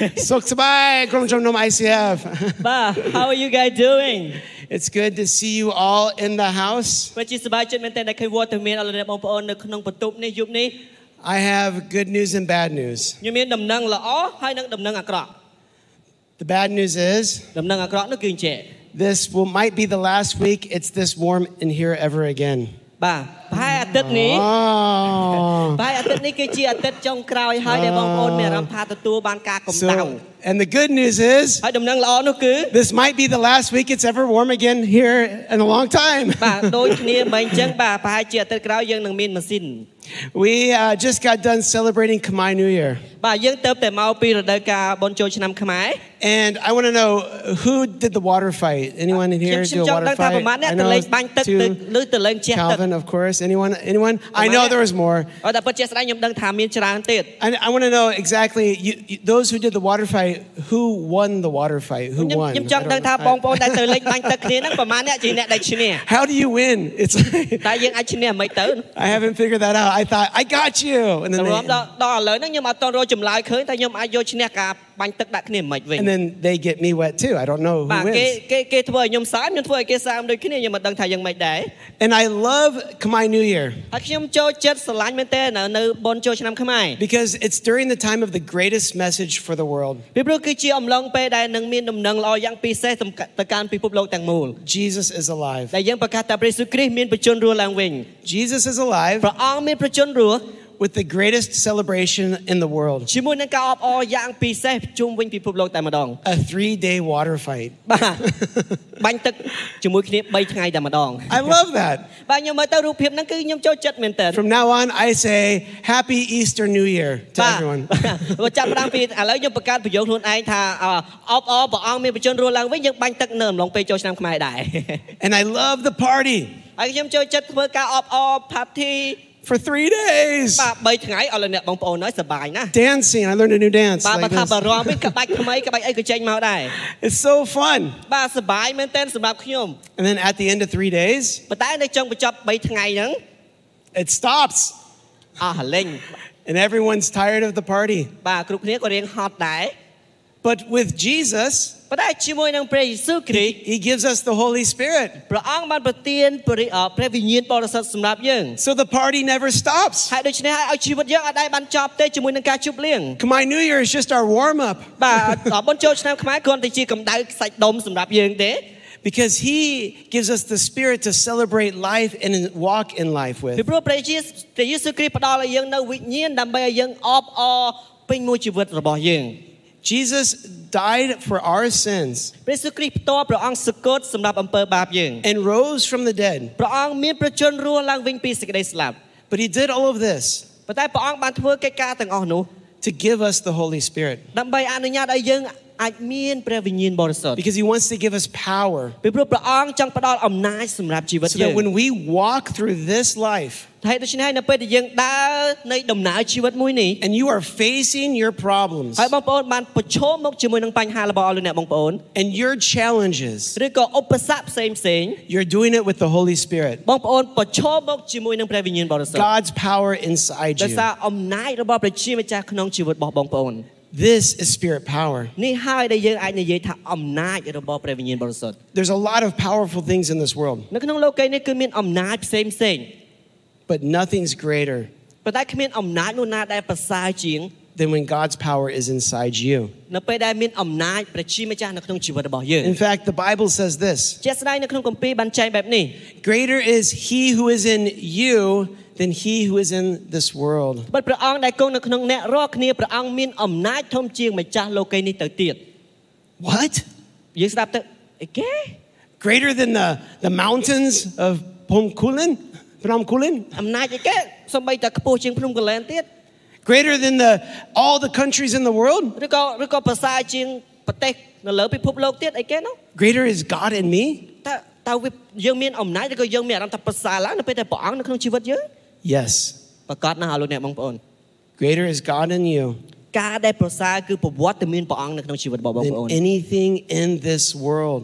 Sok sabai, Ba, how are you guys doing? It's good to see you all in the house. I have good news and bad news. ខ្ញុំមានដំណឹងល្អហើយនិងដំណឹងអាក្រក់ The bad news is This will might be the last week it's this warm in here ever again. Ba. And the good news is ហើយដំណឹងល្អនោះគឺ This might be the last week it's ever warm again here in a long time. បាទដូចគ្នាមិនអញ្ចឹងបាទប្រហែលជាអាទិត្យក្រោយយើងនឹងមានម៉ាស៊ីន We uh, just got done celebrating Khmer New Year បាទយើងទៅតែមកពីរដូវកាលបុណ្យចូលឆ្នាំខ្មែរ And I want to know who did the water fight anyone in here do a water fight Calvin of course. Anyone Anyone? Anyone? I know there was more. And I want to know exactly you, you, those who did the water fight. Who won the water fight? Who won? I don't- How do you win? It's like, I haven't figured that out. I thought I got you, and then they, បាញ់ទឹកដាក់គ្នាមិនវិញ And then they get me wet too I don't know who wins បាទគេគេគេធ្វើឲ្យខ្ញុំសើមខ្ញុំធ្វើឲ្យគេសើមដូចគ្នាខ្ញុំមិនដឹងថាយ៉ាងម៉េចដែរ And I love Khmer New Year ហើយខ្ញុំចូលចិត្តស្រឡាញ់មែនទេនៅនៅបុណ្យចូលឆ្នាំខ្មែរ Because it's during the time of the greatest message for the world ពីព្រោះគឺជាអំឡុងពេលដែលនឹងមានដំណឹងល្អយ៉ាងពិសេសទៅកាន់ពិភពលោកទាំងមូល Jesus is alive ដែលយើងប្រកាសថាព្រះយេស៊ូវគ្រីស្ទមានប្រជញ្ញរស់ឡើងវិញ Jesus is alive ព្រះអង្គមានប្រជញ្ញរស់ with the greatest celebration in the world. A three day water fight. I love that. From now on, I say Happy Easter New Year to everyone. and I love the party for three days. Dancing, I learned a new dance. It's so fun. And then at the end of three days, it stops. and everyone's tired of the party. But with Jesus, ប៉ុន្តែជាមួយនឹងព្រះយេស៊ូវគ្រីស្ទ He gives us the Holy Spirit. ព្រះអង្គបានប្រទានព្រះអព្រះវិញ្ញាណបរិសុទ្ធសម្រាប់យើង So the party never stops. ហើយដូច្នេះហើយឲ្យជីវិតយើងអាចបានចប់ទេជាមួយនឹងការជប់លៀង My New Year is just our warm up បាទអបុនចូលឆ្នាំខ្មែរគ្រាន់តែជាកម្ដៅសាច់ដុំសម្រាប់យើងទេ because He gives us the Spirit to celebrate life and walk in life ពី with. ព្រោះព្រះយេស៊ូវព្រះយេស៊ូវគ្រីស្ទផ្ដល់ឲ្យយើងនៅវិញ្ញាណដើម្បីឲ្យយើងអបអរពេញមួយជីវិតរបស់យើង Jesus died for our sins and rose from the dead. But he did all of this to give us the Holy Spirit. អាចមានព្រះវិញ្ញាណបរិសុទ្ធ Because he wants to give us power ពីព្រោះព្រះអង្គចង់ផ្ដល់អំណាចសម្រាប់ជីវិតយើង So that when we walk through this life ហើយដូច្នេះនៅពេលដែលយើងដើរនៃដំណើរជីវិតមួយនេះ And you are facing your problems ហើយបងប្អូនបានប្រឈមមុខជាមួយនឹងបញ្ហារបស់លោកអ្នកបងប្អូន And your challenges ឬក៏ឧបសគ្គផ្សេងផ្សេង You're doing it with the Holy Spirit បងប្អូនប្រឈមមុខជាមួយនឹងព្រះវិញ្ញាណបរិសុទ្ធ God's power inside you ដោយសារអំណាចរបស់ព្រះជាម្ចាស់ក្នុងជីវិតរបស់បងប្អូន this is spirit power. There's a lot of powerful things in this world. But nothing's greater than when God's power is inside you. In fact, the Bible says this Greater is He who is in you than he who is in this world. What? Eh, Greater than the, the mountains of Phnom Kulen? Greater than the, all the countries in the world? Eh, Greater is God in me? តើតើយើងមានអំណាចឬក៏យើងមានអារម្មណ៍ថាប្រសើរឡើងនៅពេលដែលព្រះអង្គនៅក្នុងជីវិតយើង? Yes. Greater is God in you. ការដែលប្រសើរគឺប្រវត្តិមានព្រះអង្គនៅក្នុងជីវិតរបស់បងប្អូន Anything in this world.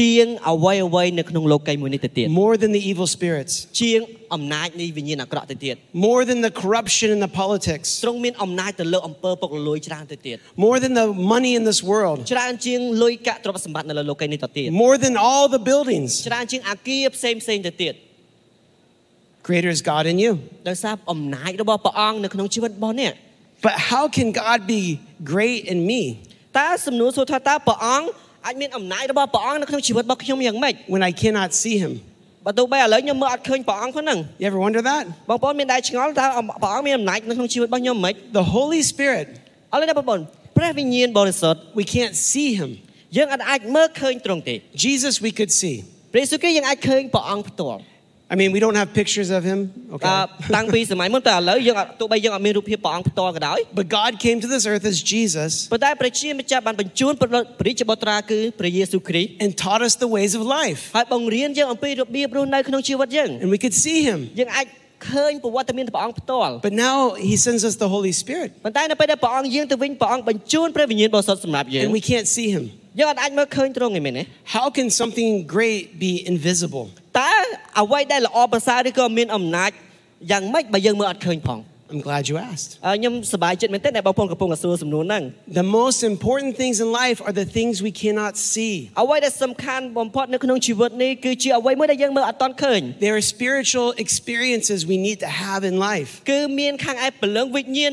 ជាងអ្វីអ្វីនៅក្នុងលោកីយ៍មួយនេះទៅទៀត More than the evil spirits. ជាងអំណាចនៃវិញ្ញាណអាក្រក់ទៅទៀត More than the corruption in the politics. ត្រង់មានអំណាចទៅលើអំពើពុករលួយច្រើនទៅទៀត More than the money in this world. ច្រើនជាងលុយកាក់ទ្រព្យសម្បត្តិនៅលើលោកីយ៍នេះទៅទៀត More than all the buildings. ច្រើនជាងអាគារផ្សេងផ្សេងទៅទៀត Greater is God in you. But how can God be great in me? When I cannot see Him. You ever wonder that? The Holy Spirit. We can't see Him. Jesus, we could see. I mean, we don't have pictures of him. Okay. But God came to this earth as Jesus. and taught us the ways of life. And we could see him. But now he sends us the Holy Spirit. And we can't see him. How can something great be invisible? តើអ្វីដែលល្អប្រសើរឬក៏មានអំណាចយ៉ាងម៉េចបើយើងមើលអត់ឃើញផង I'm glad you asked. អឺខ្ញុំសប្បាយចិត្តមែនទែនដែលបងប្អូនកំពុងតែសួរសំណួរហ្នឹង The most important things in life are the things we cannot see. អ្វីដែលសំខាន់បំផុតនៅក្នុងជីវិតនេះគឺជាអ្វីមួយដែលយើងមើលអត់ទាន់ឃើញ There are spiritual experiences we need to have in life. គឺមានខាងឯព្រលឹងវិញ្ញាណ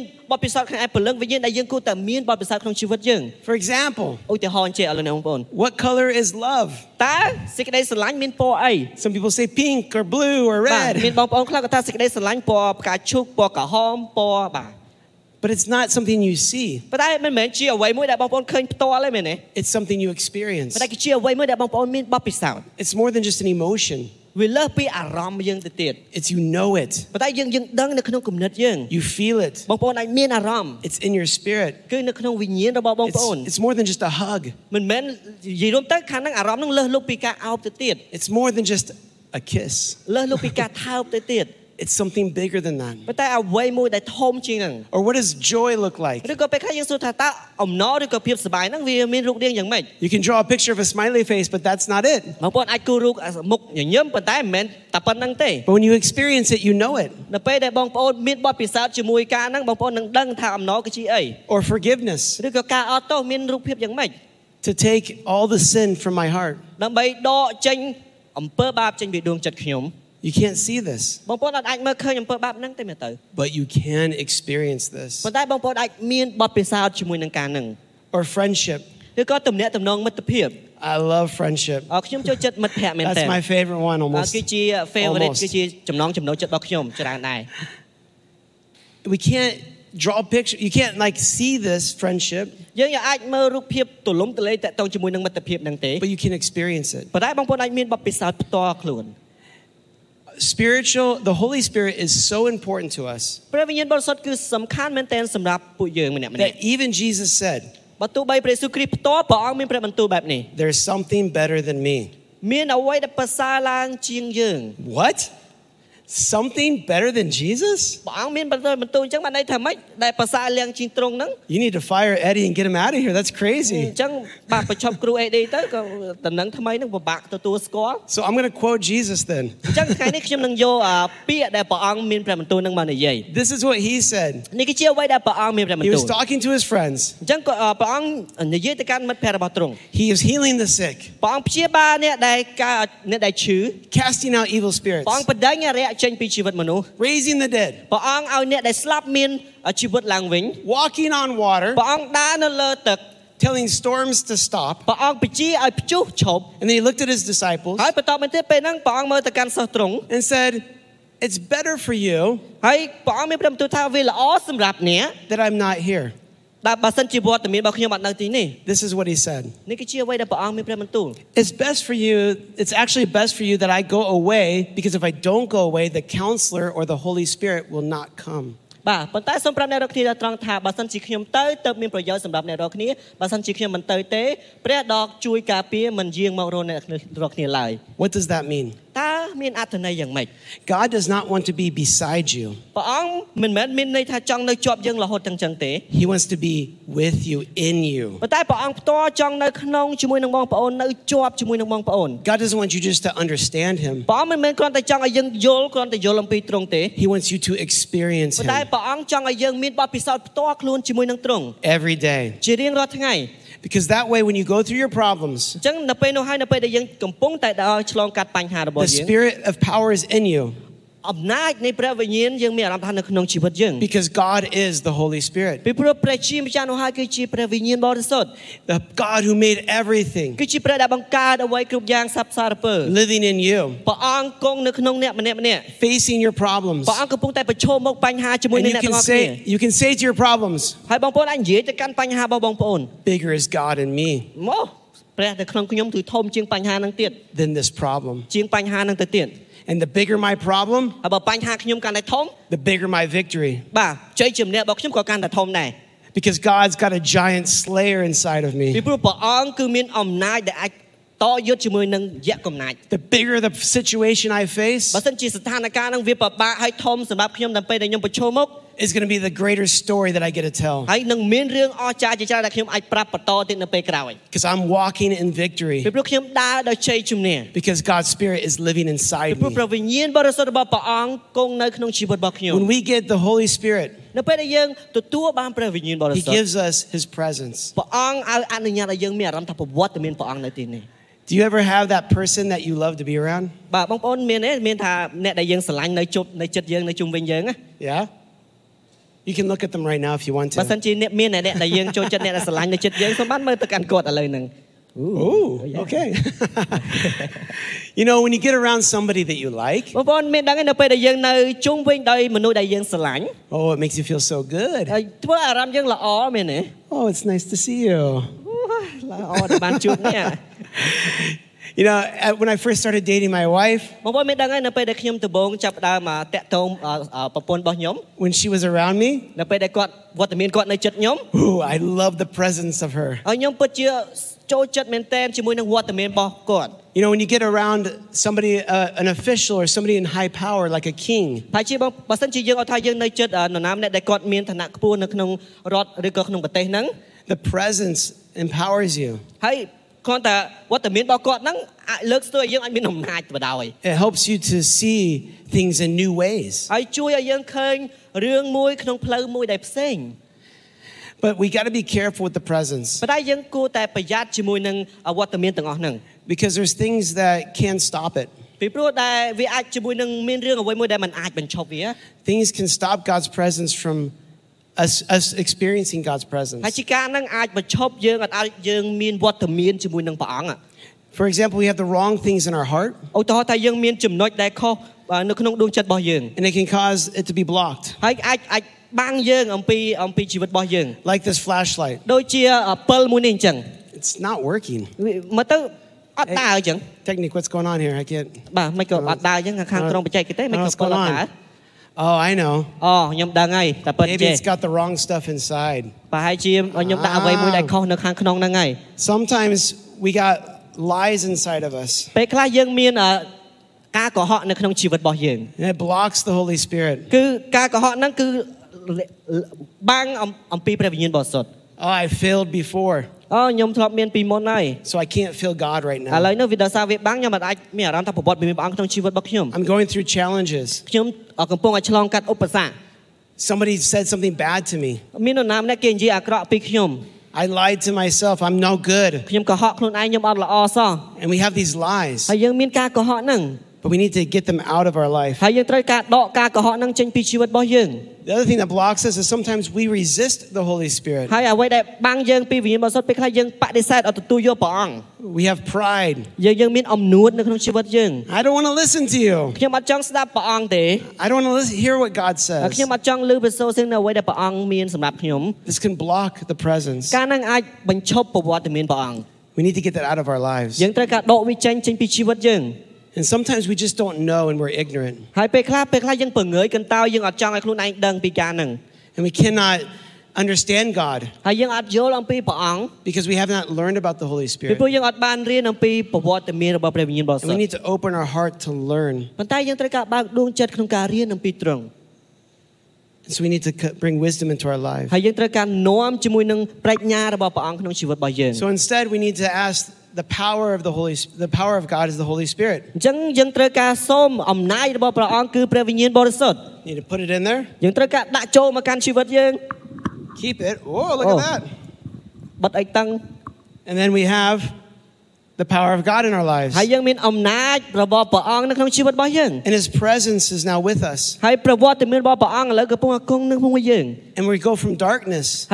For example ឧទាហរណ៍ជាឥឡូវនេះបងប្អូន What color is love តើសេចក្តីស្រឡាញ់មានពណ៌អី Some people say pink or blue or red But it's not something you see. But I មិនមែនជាអ្វីមួយដែលបងប្អូនឃើញផ្ទាល់ទេមែនទេ It's something you experience. But I could see a way មួយដែលបងប្អូនមានបទពិសោធន៍ It's more than just an emotion. វាលើសពីអារម្មណ៍យើងទៅទៀត It's you know it ប៉ុន្តែយើងយើងដឹងនៅក្នុងគំនិតយើង You feel it បងប្អូនអាចមានអារម្មណ៍ It's in your spirit គឺនៅក្នុងវិញ្ញាណរបស់បងប្អូន It's more than just a hug មិនមែននិយាយរួមទៅខាងហ្នឹងអារម្មណ៍ហ្នឹងលើសលុបពីការអោបទៅទៀត It's more than just a kiss លើសលុបពីការថើបទៅទៀត it's something bigger than that. Or what does joy look like? You can draw a picture of a smiley face, but that's not it. But when you experience it, you know it. Or forgiveness. To take all the sin from my heart. You can't see this. But you can experience this. Or friendship. I love friendship. That's my favorite one almost. គឺជា We can't draw a picture. You can't like see this friendship. But you can experience it ប៉ុន្តែបងប្អូនអាចមានបទពិសោធន៍ផ្ទាល់ខ្លួន spiritual the holy spirit is so important to us that even jesus said there's something better than me. What? something better than Jesus? You need to fire Eddie and get him out of here. That's crazy. so I'm going to quote Jesus then. this is what he said. He was talking to his friends. He is healing the sick, casting out evil spirits. ចេញពីជីវិតមនុស្ស raising the dead ព្រះអង្គឲ្យអ្នកដែលស្លាប់មានជីវិតឡើងវិញ walking on water ព្រះអង្គដើរនៅលើទឹក telling storms to stop ព្រះអង្គបញ្ជាឲ្យព្យុះឈប់ and he looked at his disciples ហើយបន្តមកទៀតពេលហ្នឹងព្រះអង្គមើលទៅកាន់សិស្សទ្រង់ and said it's better for you ហើយព្រះអង្គមានព្រះបន្ទូលថាវាល្អសម្រាប់អ្នក that I'm not here this is what he said. It's best for you, it's actually best for you that I go away because if I don't go away, the counselor or the Holy Spirit will not come. What does that mean? តើមានអត្ថន័យយ៉ាងម៉េច God does not want to be beside you. ព្រះអង្គមិនមែនមានន័យថាចង់នៅជាប់យើងរហូតទាំងចឹងទេ He wants to be with you, in you. ប៉ុន្តែព្រះអង្គផ្ទាល់ចង់នៅក្នុងជាមួយនឹងបងប្អូននៅជាប់ជាមួយនឹងបងប្អូន God doesn't want you just to understand Him. ព្រះអង្គមិនមែនគ្រាន់តែចង់ឲ្យយើងយល់គ្រាន់តែយល់អំពីទ្រង់ទេ He wants you to experience ប៉ុន្តែ Him ព្រះអង្គចង់ឲ្យយើងមានបទពិសោធន៍ផ្ទាល់ខ្លួនជាមួយនឹងទ្រង់ every day. ជារៀងរាល់ថ្ងៃ Because that way when you go through your problems The spirit of power is in you. អំណាចនៃព្រះវិញ្ញាណយើងមានអារម្មណ៍ថានៅក្នុងជីវិតយើង because God is the Holy Spirit, ពីព្រោះព្រះជាម្ចាស់នោះហើយគឺជាព្រះវិញ្ញាណបរិសុទ្ធ the God who made everything គឺជាព្រះដែលបង្កើតអ្វីគ្រប់យ៉ាងសັບសារពើ living in you, ព្រះអង្គគង់នៅក្នុងអ្នកម្នាក់ម្នាក់ facing your problems. ព្រះអង្គកំពុងតែប្រឈមមុខបញ្ហាជាមួយ And នឹង you អ្នកទាំង can អស់គ្នា say, you can say to your problems, ហើយបងប្អូនអាចនិយាយទៅកាន់បញ្ហារបស់បងប្អូន bigger is God in me មក ព្រះនៅក្នុងខ្ញុំគឺធំជាងបញ្ហានឹងទៀត than this problem ជាងបញ្ហានឹងទៅទៀត And the bigger my problem, ហើយបើបញ្ហាខ្ញុំកាន់តែធំ the bigger my victory បាទជ័យជំនះរបស់ខ្ញុំក៏កាន់តែធំដែរ because God's got a giant slayer inside of me ពីព្រោះព្រះអង្គគឺមានអំណាចដែលអាចតយុទ្ធជាមួយនឹងយៈកំណាច The bigger the situation I face បើសិនជាស្ថានភាពនឹងវាពិបាកហើយធំសម្រាប់ខ្ញុំដល់ពេលដែលខ្ញុំប្រឈមមុខ is going to be the greater story that I get to tell. Because I'm walking in victory. Because God's Spirit is living inside me. When we get the Holy Spirit, He gives us His presence. Do you ever have that person that you love to be around? Yeah. You can look at them right now if you want to. បើសិនជាអ្នកមានអ្នកដែលយើងចូលចិត្តអ្នកដែលស្រឡាញ់នៅចិត្តយើងសូមបានមើលទៅកាន់គាត់ឥឡូវហ្នឹង Ooh, oh, okay. you know, when you get around somebody that you like, oh, it makes you feel so good. Oh, it's nice to see you. You know, uh, when I first started dating my wife, When she was around me, Ooh, I love the presence of her. You know, when you get around somebody, uh, an official or somebody in high power, like a king. The presence empowers you. គាត់តែវត្តមានរបស់គាត់ហ្នឹងអាចលើកស្ទួយយើងអាចមានអំណាចបដោយ It helps you to see things in new ways. ហើយជួយឲ្យយើងឃើញរឿងមួយក្នុងផ្លូវមួយដែលផ្សេង But we got to be careful with the presence. ប៉ុន្តែយើងគួរតែប្រយ័ត្នជាមួយនឹងវត្តមានទាំងអស់ហ្នឹង Because there's things that can stop it. ពីព្រោះដែលវាអាចជាមួយនឹងមានរឿងអ្វីមួយដែលมันអាចបញ្ឈប់វា Things can stop God's presence from as as experiencing God's presence. For example we have the wrong things in our heart. And it can cause it to be blocked. Like this flashlight. It's not working. Technique what's going on here? I can't Oh, I know. Oh, Maybe it's got the wrong stuff inside. ប្រហែលជាខ្ញុំដាក់អ្វីមួយដែលខុសនៅខាងក្នុងហ្នឹងហើយ Sometimes we got lies inside of us, ពេលខ្លះយើងមានអ่าការកុហកនៅក្នុងជីវិតរបស់យើង and it blocks the Holy Spirit. គឺការកុហកហ្នឹងគឺបាំងអំអំពីព្រះវិញ្ញាណបរិសុទ្ធ Oh, I failed before. អូខ្ញុំធ្លាប់មានពីមុនហើយ So I can't feel God right now ឥឡូវនេះវាដោយសារវាបាំងខ្ញុំមិនអាចមានអារម្មណ៍ថាប្រវត្តិមានព្រះអង្គក្នុងជីវិតរបស់ខ្ញុំ I'm going through challenges ខ្ញុំកំពុងតែឆ្លងកាត់ឧបសគ្គ Somebody said something bad to me មាននរណាម្នាក់គេនិយាយអាក្រក់ពីខ្ញុំ I lied to myself. I'm no good. ខ្ញុំកុហកខ្លួនឯងខ្ញុំអត់ល្អសោះ And we have these lies. ហើយយើងមានការកុហកហ្នឹង but we need to get them out of our life. ហើយយើងត្រូវការដកការកុហកនឹងចេញពីជីវិតរបស់យើង The other thing that blocks us is sometimes we resist the Holy Spirit. ហើយអ្វីដែលបាំងយើងពីវិញ្ញាណបរិសុទ្ធពេលខ្លះយើងបដិសេធអត់ទទួលយកព្រះអង្គ We have pride. យើងយើងមានអំនួតនៅក្នុងជីវិតយើង I don't want to listen to you. ខ្ញុំអត់ចង់ស្ដាប់ព្រះអង្គទេ I don't want to listen, hear what God says. This can block the presence. ការនឹងអាចបញ្ឈប់ប្រវត្តិមានព្រះអង្គ We need to get that out of our lives. And sometimes we just don't know and we're ignorant. And we cannot understand God because we have not learned about the Holy Spirit. And we need to open our heart to learn. So we need to bring wisdom into our lives. So instead, we need to ask the power of the Holy the power of God is the Holy Spirit. You need to put it in there? Keep it. Oh look oh. at that and then we have the power of God in our lives. And his presence is now with us. And we go from darkness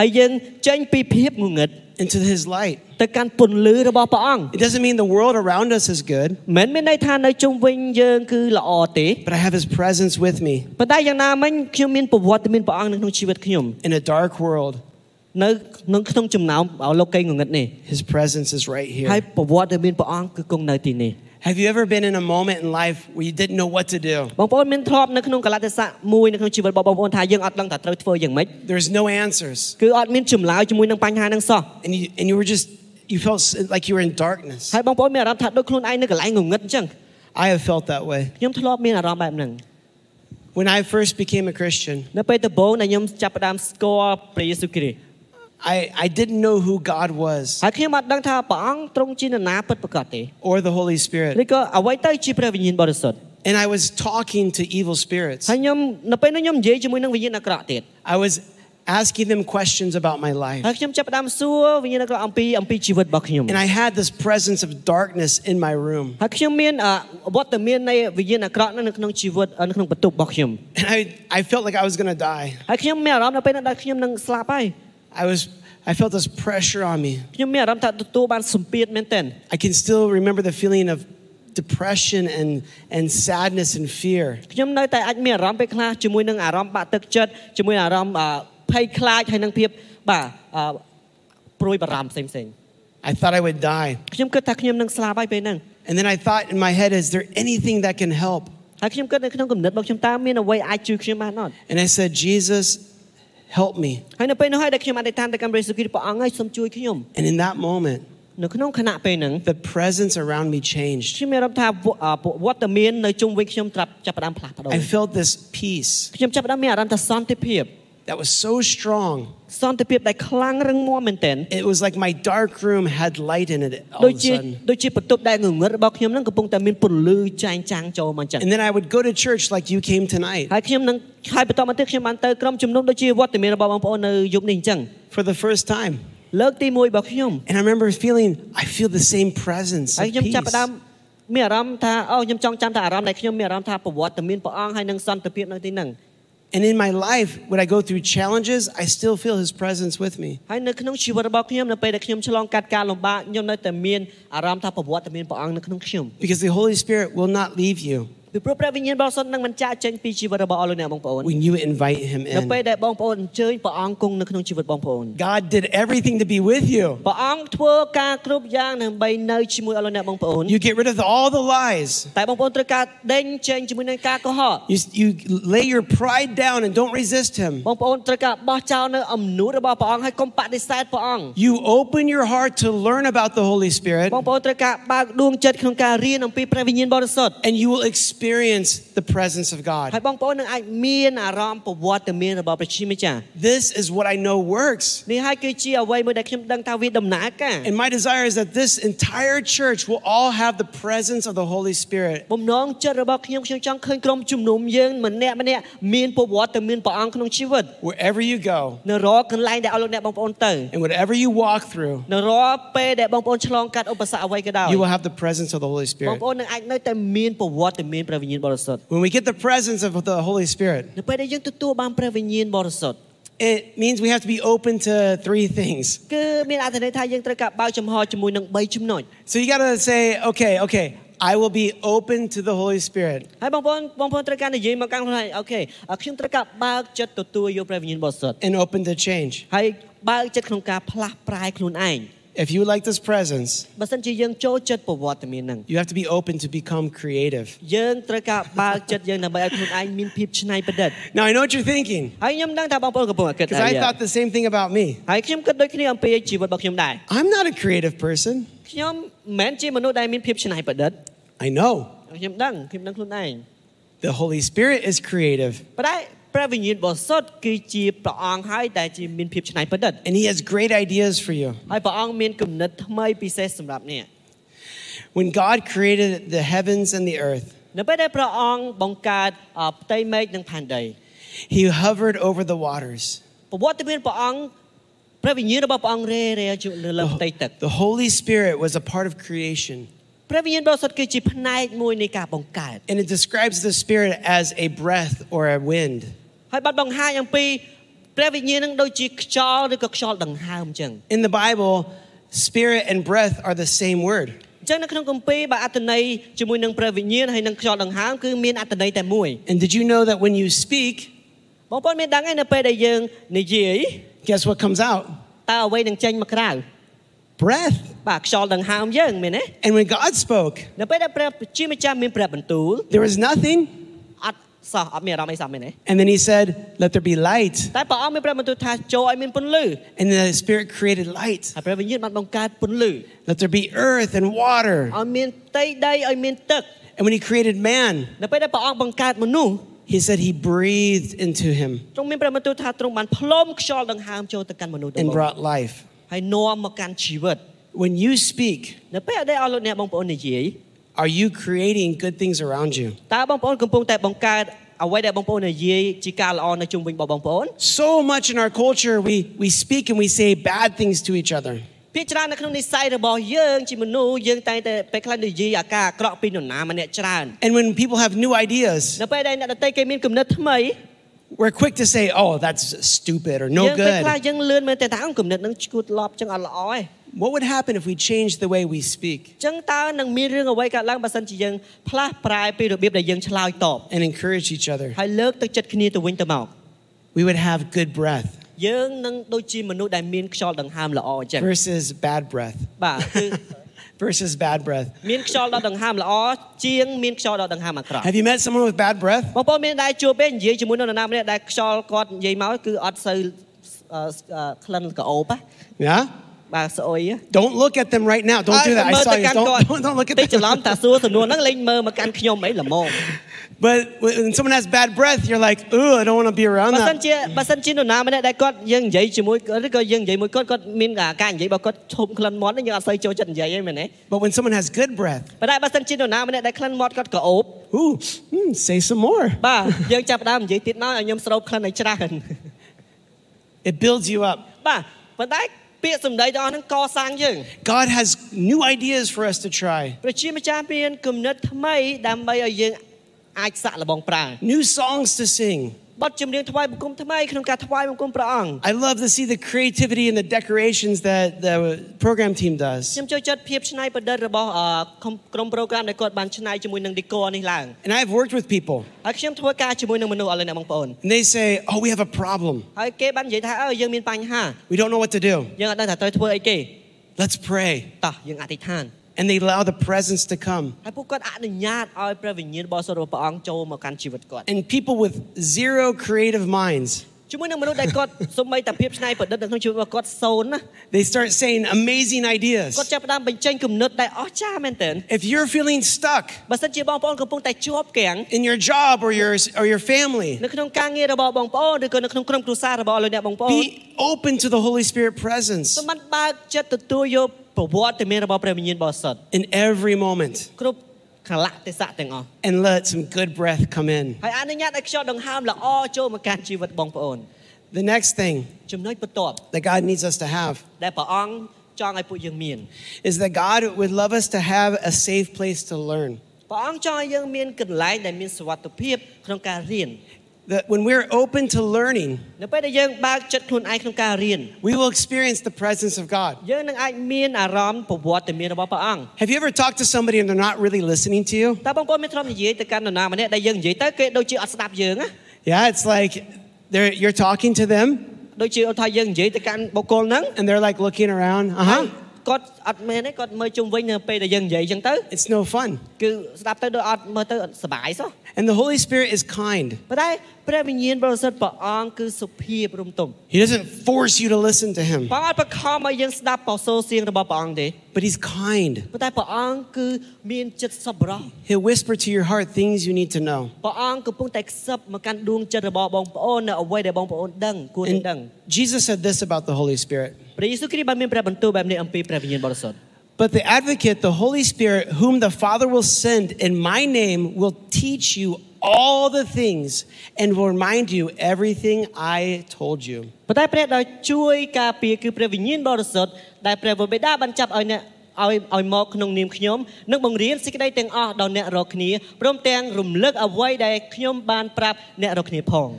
into his light. ទៅកាន់ពន្លឺរបស់ព្រះអង្គ It doesn't mean the world around us is good. មិនមានន័យថានៅជុំវិញយើងគឺល្អទេ But I have his presence with me. ប៉ុន្តែយ៉ាងណាមិញខ្ញុំមានប្រវត្តិមានព្រះអង្គនៅក្នុងជីវិតខ្ញុំ In a dark world His presence is right here. ហើយប្រវត្តិមានព្រះអង្គគឺគង់នៅទីនេះ have you ever been in a moment in life where you didn't know what to do? There's no answers. And you and you were just you felt like you were in darkness. ហើយបងប្អូនមានអារម្មណ៍ថាដូចខ្លួនឯងនៅកន្លែងងងឹតអញ្ចឹង I have felt that way. ខ្ញុំធ្លាប់មានអារម្មណ៍បែបហ្នឹង When I first became a Christian. I, I didn't know who God was. Or the Holy Spirit. And I was talking to evil spirits. I was asking them questions about my life. And I had this presence of darkness in my room. And I, I felt like I was going to die. I was I felt this pressure on me. I can still remember the feeling of depression and and sadness and fear. I thought I would die. And then I thought in my head, is there anything that can help? And I said, Jesus, help me. And in that moment, the presence around me changed. I felt this peace that was so strong. It was like my dark room had light in it. And then I would go to church like you came tonight. For the first time. And I remember feeling, I feel the same presence. And in my life, when I go through challenges, I still feel His presence with me. Because the Holy Spirit will not leave you. ពីព្រោះព្រះវិញ្ញាណបរិសុទ្ធនឹងមិនចាកចេញពីជីវិតរបស់អស់លោកអ្នកបងប្អូន when you invite him នៅពេល in. ដែលបងប្អូនអញ្ជើញព្រះអង្គគង់នៅក្នុងជីវិតបងប្អូន God did everything to be with you. ព្រះអង្គធ្វើការគ្រប់យ៉ាងដើម្បីនៅជាមួយអស់លោកអ្នកបងប្អូន You get rid of all the lies. តែបងប្អូនត្រូវការដេញចេញជាមួយនឹងការកុហក You, you lay your pride down and don't resist him. បងប្អូនត្រូវការបោះចោលនៅអំនួតរបស់ព្រះអង្គហើយកុំបដិសេធព្រះអង្គ You open your heart to learn about the Holy Spirit បងប្អូនត្រូវការបើកដួងចិត្តក្នុងការរៀនអំពីព្រះវិញ្ញាណបរិសុទ្ធ and you will experience experience the presence of God. This is what I know works. And my desire is that this entire church will all have the presence of the Holy Spirit. Wherever you go, and whatever you walk through, you will have the presence of the Holy Spirit. When we get the presence of the Holy Spirit It means we have to be open to three things. So you gotta say, okay, okay, I will be open to the Holy Spirit. And open to change. If you like this presence You have to be open to become creative Now I know what you're thinking Because I thought the same thing about me. I'm not a creative person I know The Holy Spirit is creative. But I, ព្រះវិញ្ញាណបរិសុទ្ធគឺជាព្រះអង្គហើយដែលជាមានភាពច្នៃប្រឌិត And he has great ideas for you ហើយព្រះអង្គមានគំនិតថ្មីពិសេសសម្រាប់អ្នក When God created the heavens and the earth នៅពេលដែលព្រះអង្គបង្កើតផ្ទៃមេឃនិងផែនដី He hovered over the waters ប្រវត្តិមានព្រះអង្គព្រះវិញ្ញាណរបស់ព្រះអង្គរេរេលើលើផ្ទៃទឹក The Holy Spirit was a part of creation ព្រះវិញ្ញាណបរិសុទ្ធគឺជាផ្នែកមួយនៃការបង្កើត and it describes the Spirit as a breath or a wind. ហើយបាត់បង្ហាញអំពីព្រះវិញ្ញាណនឹងដូចជាខ្យល់ឬក៏ខ្យល់ដង្ហើមអញ្ចឹង In the Bible, spirit and breath are the same word. អញ្ចឹងនៅក្នុងគម្ពីរបើអត្ថន័យជាមួយនឹងព្រះវិញ្ញាណហើយនឹងខ្យល់ដង្ហើមគឺមានអត្ថន័យតែមួយ And did you know that when you speak, បងប្អូនមានដឹងទេនៅពេលដែលយើងនិយាយ guess what comes out? តើអ្វីនឹងចេញមកក្រៅ breath. And when God spoke, there was nothing. And then he said, Let there be light. And the Spirit created light. Let there be earth and water. And when he created man, he said he breathed into him and brought life. ហើយនាំមកកាន់ជីវិត When you speak នៅពេលដែលអស់លោកអ្នកបងប្អូននិយាយ Are you creating good things around you តើបងប្អូនកំពុងតែបង្កើតអ្វីដែលបងប្អូននិយាយជាការល្អនៅជុំវិញរបស់បងប្អូន So much in our culture we we speak and we say bad things to each other ភាគច្រើននៅក្នុងនិស័យរបស់យើងជាមនុស្សយើងតែងតែពេលខ្លះនិយាយអាការអាក្រក់ពីនរណាម្នាក់ច្រើន And when people have new ideas នៅពេលដែលអ្នកដទៃគេមានគំនិតថ្មី we're quick to say, oh, that's stupid or no good. What would happen if we changed the way we speak? And encourage each other. We would have good breath. Versus bad breath. versus bad breath មានខ្យល់ដកដង្ហើមល្អជាងមានខ្យល់ដកដង្ហើមអាក្រក់ Have you met someone with bad breath បងប្អូនមានដែរជួបទេនិយាយជាមួយនរណាម្នាក់ដែលខ្យល់គាត់និយាយមកគឺអត់សូវក្លិនក្រអូបហ៎ Yeah បាទស្អុយ Don't look at them right now. Don't do that. I saw you. don't don't, don't look at them. But when someone has bad breath, you're like, ooh, I don't want to be around that. បើសិនជាបើសិនជានរណាម្នាក់ដែលគាត់យើងនិយាយជាមួយឬក៏យើងនិយាយមួយគាត់គាត់មានការនិយាយរបស់គាត់ឈប់ក្លិនមាត់យើងអត់សូវចូលចិត្តនិយាយទេមែនទេ But when someone has good breath ប៉ុន្តែបើសិនជានរណាម្នាក់ដែលក្លិនមាត់គាត់ក្រអូប ooh hmm, say some more It builds you up. បាទប៉ុន្តែ ពាក្យសម្ដីទាំងអស់ហ្នឹងកសាងយើង God has new ideas for us to try ព្រះជាម្ចាស់មានគំនិតថ្មីដើម្បីឲ្យយើងអាចសាក់លបងប្រើ New songs to sing I love to see the creativity and the decorations that the program team does. And I've worked with people. And they say oh we have a problem. We don't know what to do. Let's pray and they allow the presence to come. And people with zero creative minds. they start saying amazing ideas. If you're feeling stuck in your job or your or your family Be open to the Holy Spirit presence. ប្រវត្តិមានរបស់ព្រះវិញ្ញាណបរិសុទ្ធ in every moment គ្រប់កលៈទេសៈទាំងអស់ and let some good breath come in ហើយអនុញ្ញាតឲ្យខ្យល់ដង្ហើមល្អចូលមកកាន់ជីវិតបងប្អូន the next thing ចំណុចបន្ទាប់ that God needs us to have ដែលព្រះអង្គចង់ឲ្យពួកយើងមាន is that God would love us to have a safe place to learn ព្រះអង្គចង់ឲ្យយើងមានកន្លែងដែលមានសុវត្ថិភាពក្នុងការរៀន that when we're open to learning we will experience the presence of God. have you ever talked to somebody and they're not really listening to you? Yeah it's like they're you're talking to them and they're like looking around. Uh huh គាត់អត់មែនទេគាត់មើលជុំវិញនៅពេលដែលយើងនិយាយអញ្ចឹងទៅ It's no fun គឺស្ដាប់ទៅដូចអត់មើលទៅសប្បាយសោះ And the Holy Spirit is kind ប៉ុន្តែព្រះវិញ្ញាណបរិសុទ្ធព្រះអង្គគឺសុភាពរម្យទម He doesn't force you to listen to him ព្រះអង្គបង្ខំឲ្យយើងស្ដាប់បោសូរសៀងរបស់ព្រះអង្គទេ But he's kind ប៉ុន្តែព្រះអង្គគឺមានចិត្តសប្បុរស He'll whisper to your heart things you need to know ព្រះអង្គកំពុងតែខ្សឹបមកកាន់ដួងចិត្តរបស់បងប្អូននៅអ្វីដែលបងប្អូនដឹងគួរតែដឹង Jesus said this about the Holy Spirit but the advocate, the Holy Spirit, whom the Father will send in my name, will teach you all the things and will remind you everything I told you. ឲ្យឲ្យមកក្នុងនាមខ្ញុំនឹងបង្រៀនសេចក្តីទាំងអស់ដល់អ្នករកគ្នាព្រមទាំងរំលឹកអ្វីដែលខ្ញុំបានប្រាប់អ្នករកគ្នាផង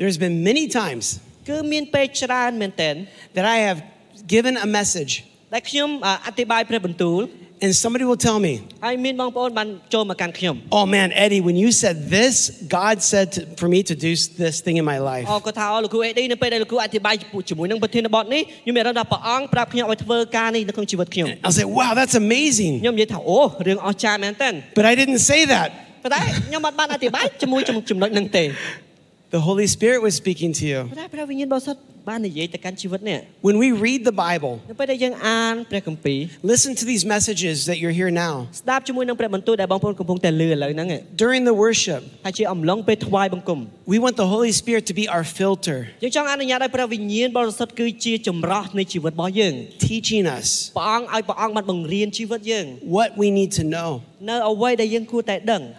There's been many times that I have given a message. And somebody will tell me, Oh man, Eddie, when you said this, God said to, for me to do this thing in my life. I'll say, Wow, that's amazing. But I didn't say that. The Holy Spirit was speaking to you. When we read the Bible, listen to these messages that you're here now. During the worship, we want the Holy Spirit to be our filter. Teaching us what we need to know.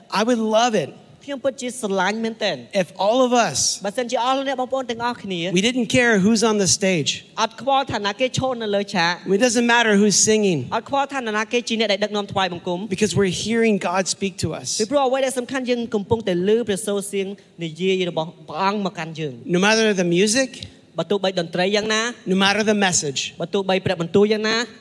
I would love it. ខ្ញុំពិតជាស្រឡាញ់មែនទែន If all of us បើសិនជាអស់លោកអ្នកបងប្អូនទាំងអស់គ្នា We didn't care who's on the stage អត់ខ្វល់ថាណាគេឈរនៅលើឆាក It doesn't matter who's singing អត់ខ្វល់ថាណាគេជាអ្នកដែលដឹកនាំថ្វាយបង្គំ Because we're hearing God speak to us No matter the music No matter the message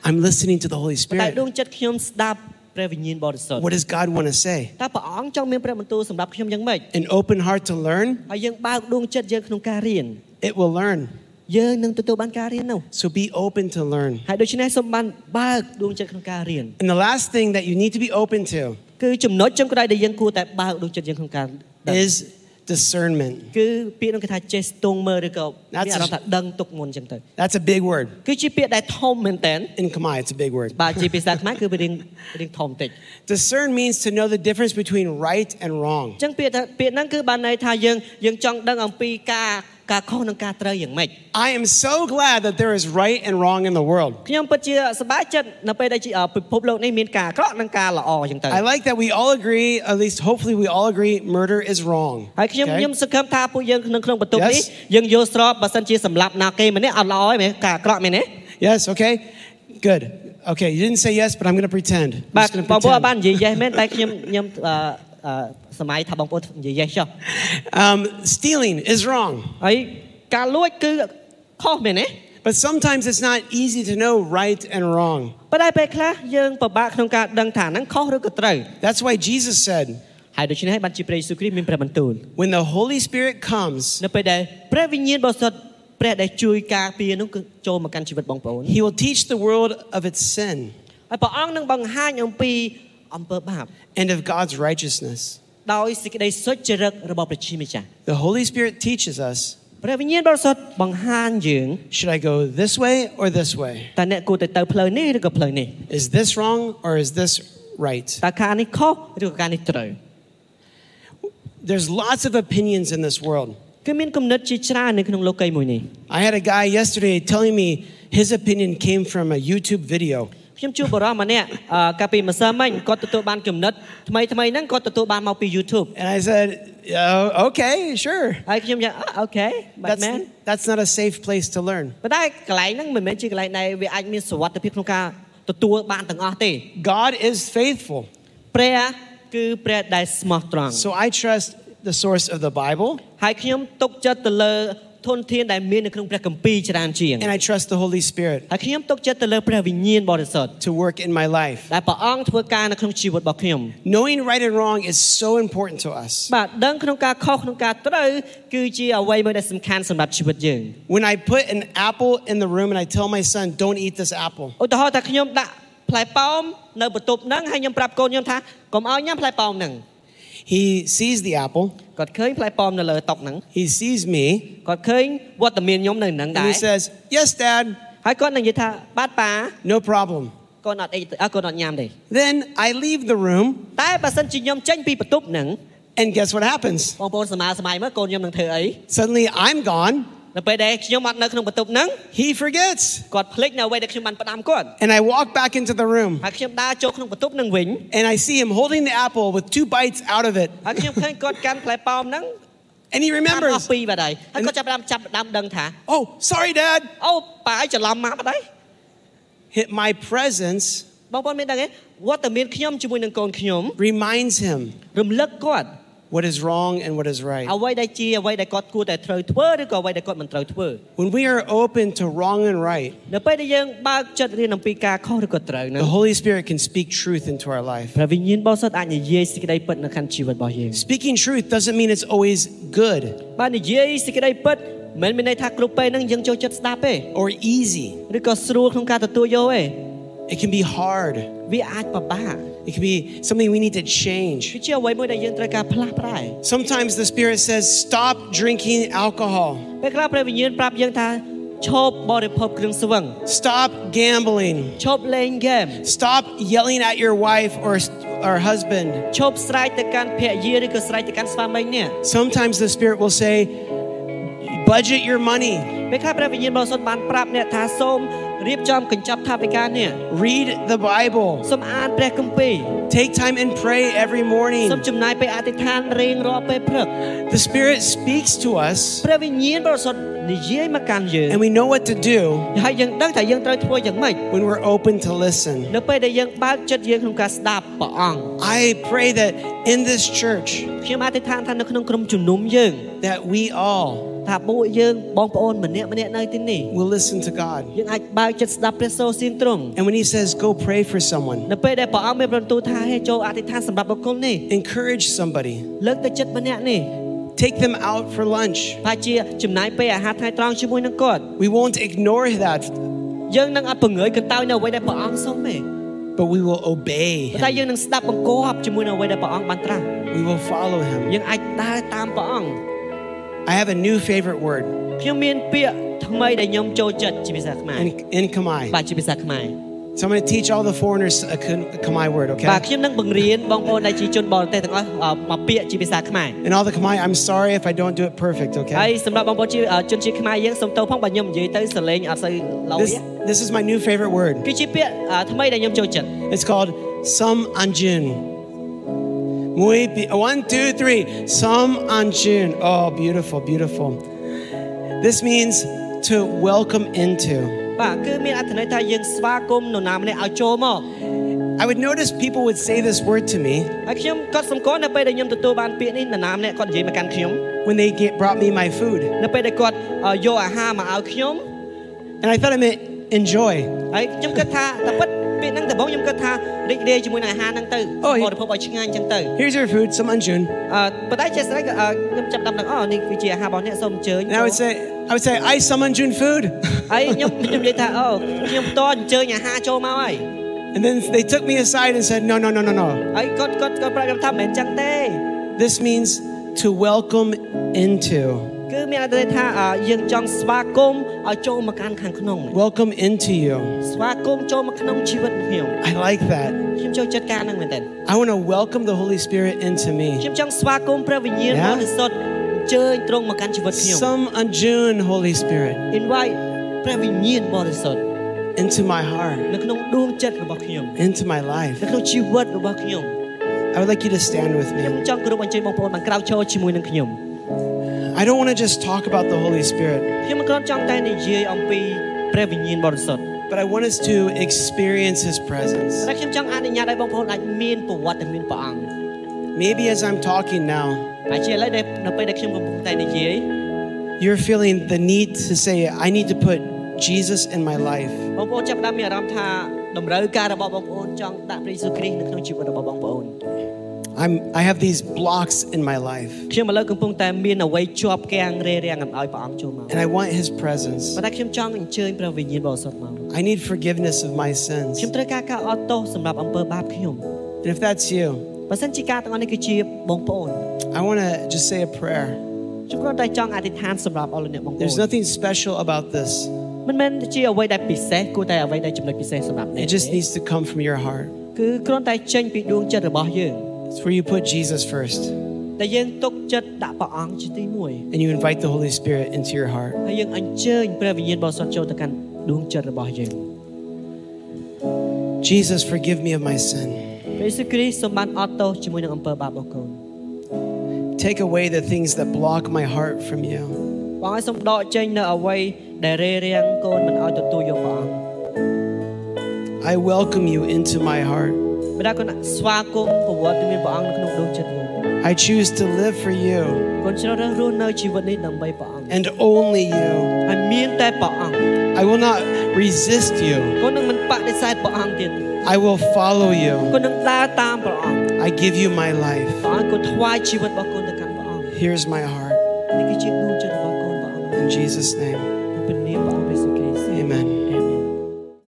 I'm listening to the Holy Spirit តែដួងចិត្តខ្ញុំស្ដាប់ ព្រះវិញ្ញាណបរិសុទ្ធ What does God want to say? តើព្រះអង្គចង់មានព្រះបន្ទូលសម្រាប់ខ្ញុំយ៉ាងម៉េច An open heart to learn ហើយយើងបើកដួងចិត្តយើងក្នុងការរៀន It will learn យើងនឹងទទួលបានការរៀននោះ So be open to learn ហើយដូច្នេះសូមបានបើកដួងចិត្តក្នុងការរៀន And the last thing that you need to be open to គឺចំណុចចុងក្រោយដែលយើងគួរតែបើកដួងចិត្តយើងក្នុងការ is discernment. គឺពាក្យនោះគេថាចេះស្ទង់មើលឬក៏មានអារម្មណ៍ថាដឹងទុកមុនចឹងទៅ That's a big word. គឺជាពាក្យដែលធំមែនតើ In Khmer it's a big word. បាទជាភាសាខ្មែរគឺវារៀងរៀងធំតិច Discern means to know the difference between right and wrong. ចឹងពាក្យពាក្យហ្នឹងគឺបានន័យថាយើងយើងចង់ដឹងអំពីការការខុសនិងការត្រូវយ៉ាងម៉េច I am so glad that there is right and wrong in the world. ខ្ញុំពិតជាសប្បាយចិត្តនៅពេលដែលជាអឺពិភពលោកនេះមានការអាក្រក់និងការល្អអញ្ចឹងទៅ I like that we all agree, at least hopefully we all agree, murder is wrong. ហើយខ្ញុំ Okay? ខ្ញុំសង្ឃឹមថាពួកយើងក្នុងក្នុងបន្ទប់ Yes. នេះយើងយល់ស្របបើសិនជាសម្លាប់ណាគេម្នាក់អត់ល្អទេមែនការអាក្រក់មែនទេ Yes, okay? Good. Okay, you didn't say yes, but I'm going to pretend. I'm បាទ just gonna បងប្អូនអត់បាន pretend. សម័យថាបងប្អូននិយាយចុះ um stealing is wrong ហើយការលួចគឺខុសមែនទេ But sometimes it's not easy to know right and wrong. ប៉ុន្តែពេលខ្លះយើងពិបាកក្នុងការដឹងថាហ្នឹងខុសឬក៏ត្រូវ That's why Jesus said ហើយដូច្នេះហើយបានជាព្រះយេស៊ូវគ្រីស្ទមានព្រះបន្ទូល When the Holy Spirit comes នៅពេលដែលព្រះវិញ្ញាណបរិសុទ្ធព្រះដែលជួយការពារនោះគឺចូលមកកាន់ជីវិតបងប្អូន He will teach the world of its sin ហើយព្រះអង្គនឹងបង្ហាញអំពី អំពើបាប and of God's righteousness. ដោយសេចក្តីសុចរិតរបស់ព្រះជាម្ចាស់ The Holy Spirit teaches us ព្រះវិញ្ញាណបរិសុទ្ធបង្ហាញយើង Should I go this way or this way? តើអ្នកគួរទៅទៅផ្លូវនេះឬក៏ផ្លូវនេះ? Is this wrong or is this right? There's lots of opinions in this world. គឺមានគំនិតជាច្រើននៅក្នុងលោកីយ៍មួយនេះ I had a guy yesterday telling me his opinion came from a YouTube video. ខ្ញុំជួបបរិសម្នាក់អឺកាលពីម្សិលមិញគាត់ទទួលបានគំនិតថ្មីថ្មីហ្នឹងគាត់ទទួលបានមកពី YouTube And I said, oh, okay, sure. ហើយខ្ញុំយ៉ាងអូខេបា That's, ត់មែន that's not a safe place to learn. ប៉ុន្តែកន្លែងហ្នឹងមិនមែនជាកន្លែងដែលវាអាចមានសុវត្ថិភាពក្នុងការទទួលបានទាំងអស់ទេ God is faithful. ព្រះគឺព្រះដែលស្មោះត្រង់ So I trust the source of the Bible ហើយខ្ញុំទុកចិត្តទៅលើ ធនធានដែលមាននៅក្នុងព្រះគម្ពីរច្រើនជាង And I trust the Holy Spirit ហើយខ្ញុំទុកចិត្តទៅលើព្រះវិញ្ញាណបរិសុទ្ធ to work in my life. ដែលព្រះអង្គធ្វើការនៅក្នុងជីវិតរបស់ខ្ញុំ Knowing right and wrong is so important to us. បាទដឹងក្នុងការខុសក្នុងការត្រូវគឺជាអ្វីមួយដែលសំខាន់សម្រាប់ជីវិតយើង When I put an apple in the room and I tell my son, don't eat this apple, ឧទាហរណ៍ថាខ្ញុំដាក់ផ្លែប៉ោមនៅបន្ទប់ហ្នឹងហើយខ្ញុំប្រាប់កូនខ្ញុំថាកុំឲ្យញ៉ាំផ្លែប៉ោមហ្នឹង he sees the apple. គាត់ឃើញផ្លែប៉ោមនៅលើតុហ្នឹង he sees me. គាត់ឃើញវត្តមានខ្ញុំនៅហ្នឹងដែរ he says yes dad. ហើយគាត់នឹងនិយាយថាបាទប៉ា no problem. គាត់អត់អីគាត់អត់ញ៉ាំទេ then i leave the room. តែបើសិនជាខ្ញុំចេញពីបន្ទប់ហ្នឹង and guess what happens suddenly i'm gone. នៅពេលដែលខ្ញុំអត់នៅក្នុងបន្ទប់ហ្នឹង He forgets គាត់ភ្លេចនៅអ្វីដែលខ្ញុំបានផ្ដាំគាត់ And I walk back into the room ហើយខ្ញុំដើរចូលក្នុងបន្ទប់ហ្នឹងវិញ And I see him holding the apple with two bites out of it ហើយខ្ញុំឃើញគាត់កាន់ផ្លែប៉ោមហ្នឹង And he remembers ពីបាត់ហើយហើយគាត់ចាប់ដើមចាប់ដើមដឹងថា Oh sorry dad អូប៉ាឲ្យច្រឡំមកបាត់ហើយ Hit my presence បងប្អូនមានដឹងទេវត្តមានខ្ញុំជាមួយនឹងកូនខ្ញុំ reminds him រំលឹកគាត់ what is wrong and what is right. When we are open to wrong and right, the Holy Spirit can speak truth into our life. Speaking truth doesn't mean it's always good. Or easy. It can be hard. It could be something we need to change. Sometimes the Spirit says, stop drinking alcohol. Stop gambling. Stop yelling at your wife or or husband. Sometimes the Spirit will say, budget your money. Read the Bible. Take time and pray every morning. The Spirit speaks to us. And we know what to do when we're open to listen. I pray that in this church, that we all we'll listen to God. And when he says go pray for someone encourage somebody take them out for lunch. We won't ignore that. But we will obey. We will follow him. I have a new favorite word. In, in so I'm going to teach all the foreigners uh, a Khmer word, okay? And all the Khmer I'm sorry if I don't do it perfect, okay? ហើយសម្រាប់បងប្អូនជាជនជាតិខ្មែរយើងសូមទោសផងបើខ្ញុំនិយាយទៅសលេងអត់សូវល្អ This is my new favorite word. It's called Sam Anjun. One two three Sam Anjun. Oh beautiful, beautiful. This means to welcome into. បាទគឺមានអត្ថន័យថាយើងស្វាគមន៍នរណាម្នាក់ឲ្យចូលមក I would notice people would say this word to me. When they get, brought me my food. And I thought I meant enjoy. oh, here's your food, someone June. And I would say, I would say I summon June food. And then they took me aside and said no no no no no. ហើយគាត់គាត់គាត់ប្រាប់ខ្ញុំថាមិនចឹងទេ This means to welcome into. គឺមានន័យថាយើងចង់ស្វាគមន៍ឲ្យចូលមកកាន់ខាងក្នុង Welcome into you I like that. I want to welcome the Holy Spirit into me. ខ្ញុំចង់ស្វាគមន៍ព្រះវិញ្ញាណបរិសុទ្ធ some unjune Holy Spirit invite ព្រះវិញ្ញាណបរិសុទ្ធ into my heart នៅក្នុងដួងចិត្តរបស់ខ្ញុំ into my life នៅក្នុងជីវិតរបស់ខ្ញុំ I would like you to stand with me I don't want to just talk about the Holy Spirit But I want us to experience his presence Maybe as I'm talking now you're feeling the need to say, I need to put Jesus in my life. I'm, I have these blocks in my life. And I want His presence. I need forgiveness of my sins. And if that's you, I want to just say a prayer. There's nothing special about this. It just needs to come from your heart. It's where you put Jesus first. And you invite the Holy Spirit into your heart. Jesus, forgive me of my sin. Take away the things that block my heart from you. I welcome you into my heart. I choose to live for you. And only you. I will not resist you. I will follow you. I give you my life. Here's my heart. In Jesus' name.